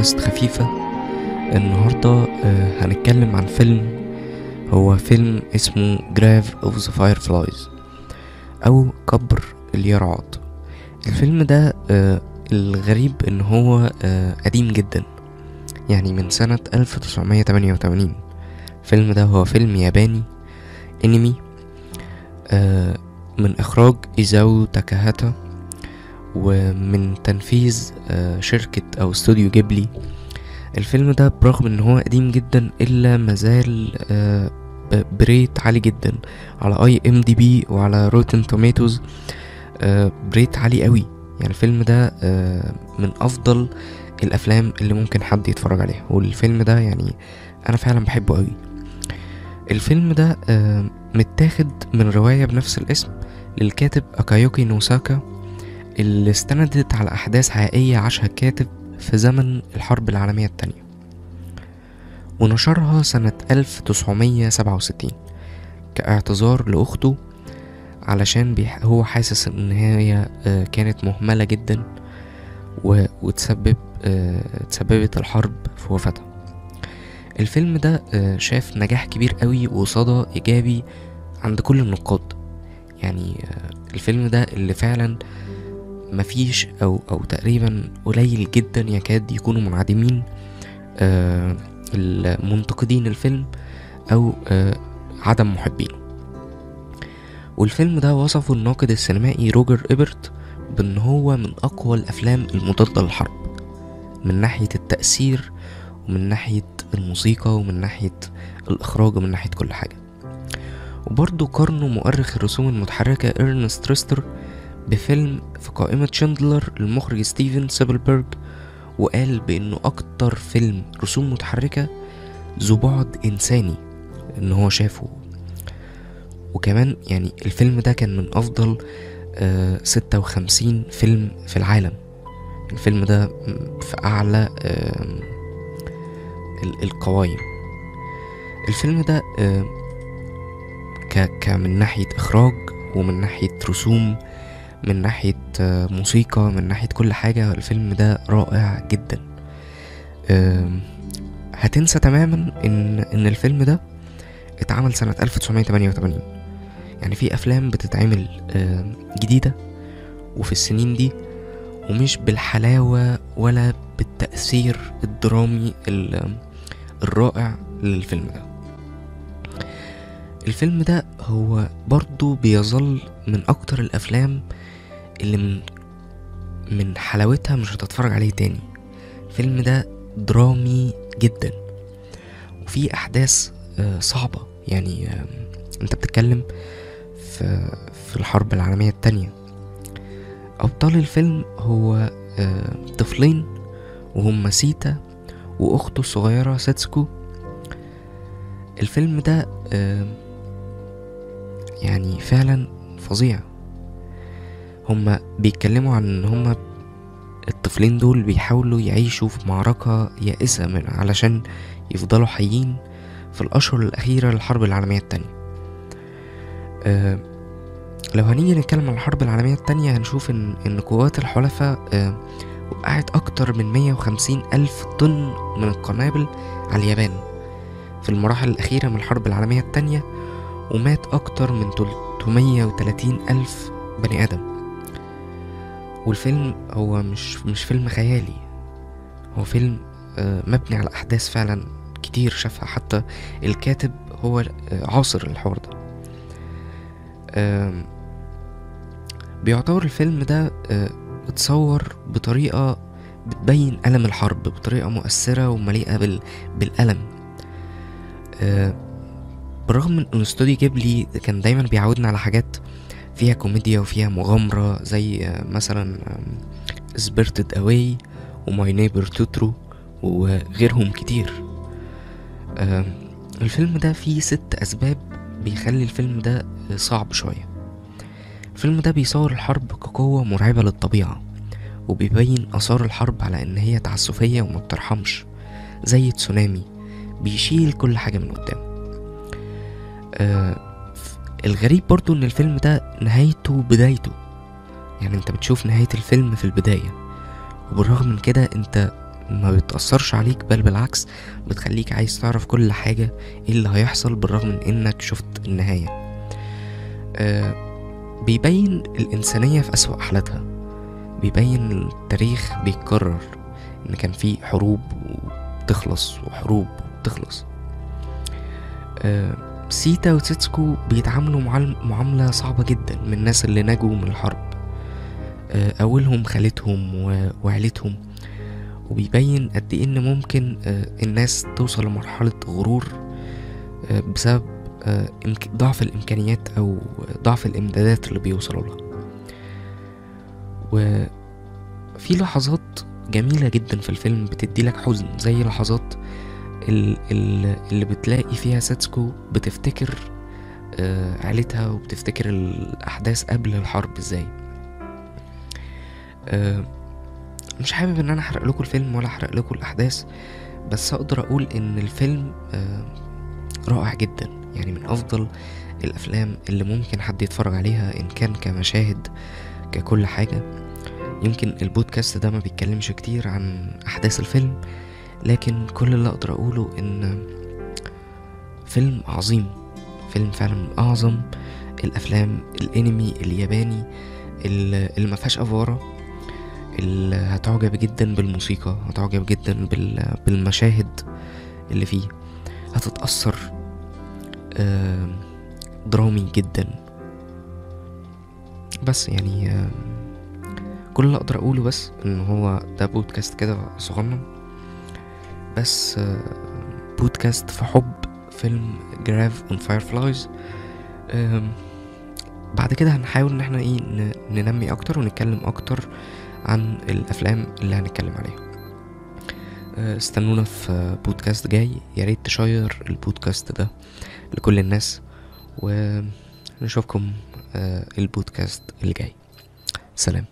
بودكاست خفيفة. النهاردة آه، هنتكلم عن فيلم. هو فيلم اسمه Grave of the Fireflies أو قبر اليراعات الفيلم ده آه، الغريب إن هو آه، قديم جدا يعني من سنة 1988 الفيلم ده هو فيلم ياباني انمي من إخراج إيزاو تاكاهاتا. ومن تنفيذ آه، شركة أو استوديو جيبلي. الفيلم ده برغم إن هو قديم جدا إلا مازال آه، ب rate عالي جدا على IMDb وعلى Rotten Tomatoes ب rate عالي قوي. يعني الفيلم ده آه، من أفضل الأفلام اللي ممكن حد يتفرج عليها. والفيلم ده يعني أنا فعلا بحبه قوي. الفيلم ده آه، متاخد من رواية بنفس الاسم للكاتب أكايوكي نوساكا. اللي استندت على أحداث حقيقية عاشها الكاتب في زمن الحرب العالمية التانية ونشرها سنة 1967 كاعتذار لأخته علشان. هو حاسس إن هي آه، كانت مهملة جدا. وتسبب آه، تسببت الحرب في وفاتها الفيلم ده آه، شاف نجاح كبير قوي وصدى إيجابي عند كل النقاد يعني الفيلم ده اللي فعلا مفيش أو أو تقريبا قليل جدا يكاد يكونوا منعدمين آه، المنتقدين الفيلم أو آه، عدم محبينه والفيلم ده وصفه الناقد السينمائي روجر إيبرت بأن هو من أقوى الأفلام المضادة للحرب من ناحية التأثير ومن ناحية الموسيقى ومن ناحية الإخراج ومن ناحية كل حاجة. وبرضه قارنه مؤرخ الرسوم المتحركة إرنست تريستر بفيلم في قائمة شندلر للمخرج ستيفن سبيلبرج وقال بأنه أكتر فيلم رسوم متحركة ذو بعد إنساني إن هو شافه. وكمان يعني الفيلم ده كان من أفضل ستة وخمسين فيلم في العالم. الفيلم ده في أعلى آم، ال- القوايم الفيلم ده آم، ك ك من ناحية إخراج ومن ناحية رسوم من ناحية آه، موسيقى من ناحية كل حاجة. الفيلم ده رائع جدا. هتنسى تماما إن إن الفيلم ده اتعمل سنة 1988 يعني في أفلام بتتعمل جديدة وفي السنين دي ومش بالحلاوة ولا بالتأثير الدرامي ال- الرائع للفيلم ده. الفيلم ده هو برضو بيظل من أكتر الأفلام اللي من من حلاوتها مش هتتفرج عليه تاني. الفيلم ده درامي جدا. وفيه أحداث آه، صعبة. يعني آه، أنت بتتكلم في في الحرب العالمية التانية. أبطال الفيلم هو آه، طفلين وهم سيتا وأخته الصغيرة ساتسكو الفيلم ده يعني فعلا فظيع. هما بيتكلموا عن إن هما الطفلين دول بيحاولوا يعيشوا في معركة يائسة من علشان يفضلوا حيين في الأشهر الأخيرة للحرب العالمية التانية. أه لو هنيجي نتكلم عن الحرب العالمية التانية هنشوف إن إن قوات الحلفاء أه وقعت أكتر من مية وخمسين ألف طن من القنابل على اليابان في المراحل الأخيرة من الحرب العالمية التانية ومات أكتر من 330 ألف بني آدم. والفيلم هو مش مش فيلم خيالي. هو فيلم آه، مبني على أحداث فعلا كتير شافها. حتى الكاتب هو آه، عاصر الحوار ده. بيعتبر الفيلم ده آه، اتصور بطريقة بتبين ألم الحرب بطريقة مؤثرة ومليئة بال... بالألم. بالرغم من إن استوديو جيبلي كان دايما بيعودنا على حاجات فيها كوميديا وفيها مغامرة زي آه، مثلا Spirited Away و My Neighbor Totoro وغيرهم كتير. الفيلم ده فيه ست أسباب بيخلي الفيلم ده آه، صعب شوية. الفيلم ده بيصور الحرب كقوة مرعبة للطبيعة وبيبين آثار الحرب على إن هي تعسفية وما بترحمش زي تسونامي بيشيل كل حاجة من قدام. آه الغريب برضو إن الفيلم ده نهايته بدايته. يعني أنت بتشوف نهاية الفيلم في البداية وبالرغم من كده أنت ما بتأثرش عليك بل بالعكس بتخليك عايز تعرف كل حاجة إيه اللي هيحصل بالرغم من إنك شفت النهاية. آه بيبين الإنسانية في أسوأ حالاتها. بيبين التاريخ بيتكرر إن كان في حروب وبتخلص وحروب وبتخلص. آه سيتا وتيتسكو بيتعاملوا معاملة صعبة جدا من الناس اللي نجوا من الحرب. آه أولهم خالتهم وعيلتهم. وبيبين قد إيه إن ممكن آه الناس توصل لمرحلة غرور آه بسبب ضعف الإمكانيات أو ضعف الإمدادات اللي بيوصلوا لها. وفي لحظات جميلة جدا في الفيلم بتدي لك حزن زي لحظات اللي بتلاقي فيها ساتسكو بتفتكر آه، عيلتها وبتفتكر الأحداث قبل الحرب إزاي. آه، مش حابب إن أنا أحرق لكم الفيلم ولا أحرق لكم الأحداث بس أقدر أقول إن الفيلم آه، رائع جدا. يعني من أفضل الأفلام اللي ممكن حد يتفرج عليها إن كان كمشاهد ككل حاجة. يمكن البودكاست ده ما بيتكلمش كتير عن أحداث الفيلم لكن كل اللي أقدر أقوله إن فيلم عظيم فيلم فعلا من أعظم الأفلام الأنمي الياباني اللي ما فيهاش أفوارة اللي هتعجب جدا بالموسيقى هتعجب جدا بال- بالمشاهد اللي فيه. هتتأثر آم، درامي جدا. بس يعني كل اللي أقدر أقوله بس إن هو ده بودكاست كده صغنن. بس آه، بودكاست في حب فيلم Grave of the Fireflies بعد كده هنحاول إن إحنا إيه ننمي أكتر ونتكلم أكتر عن الأفلام اللي هنتكلم عليها. آه، استنونا في بودكاست جاي. يا ريت ت share البودكاست ده لكل الناس ونشوفكم آه، البودكاست اللي جاي. سلام.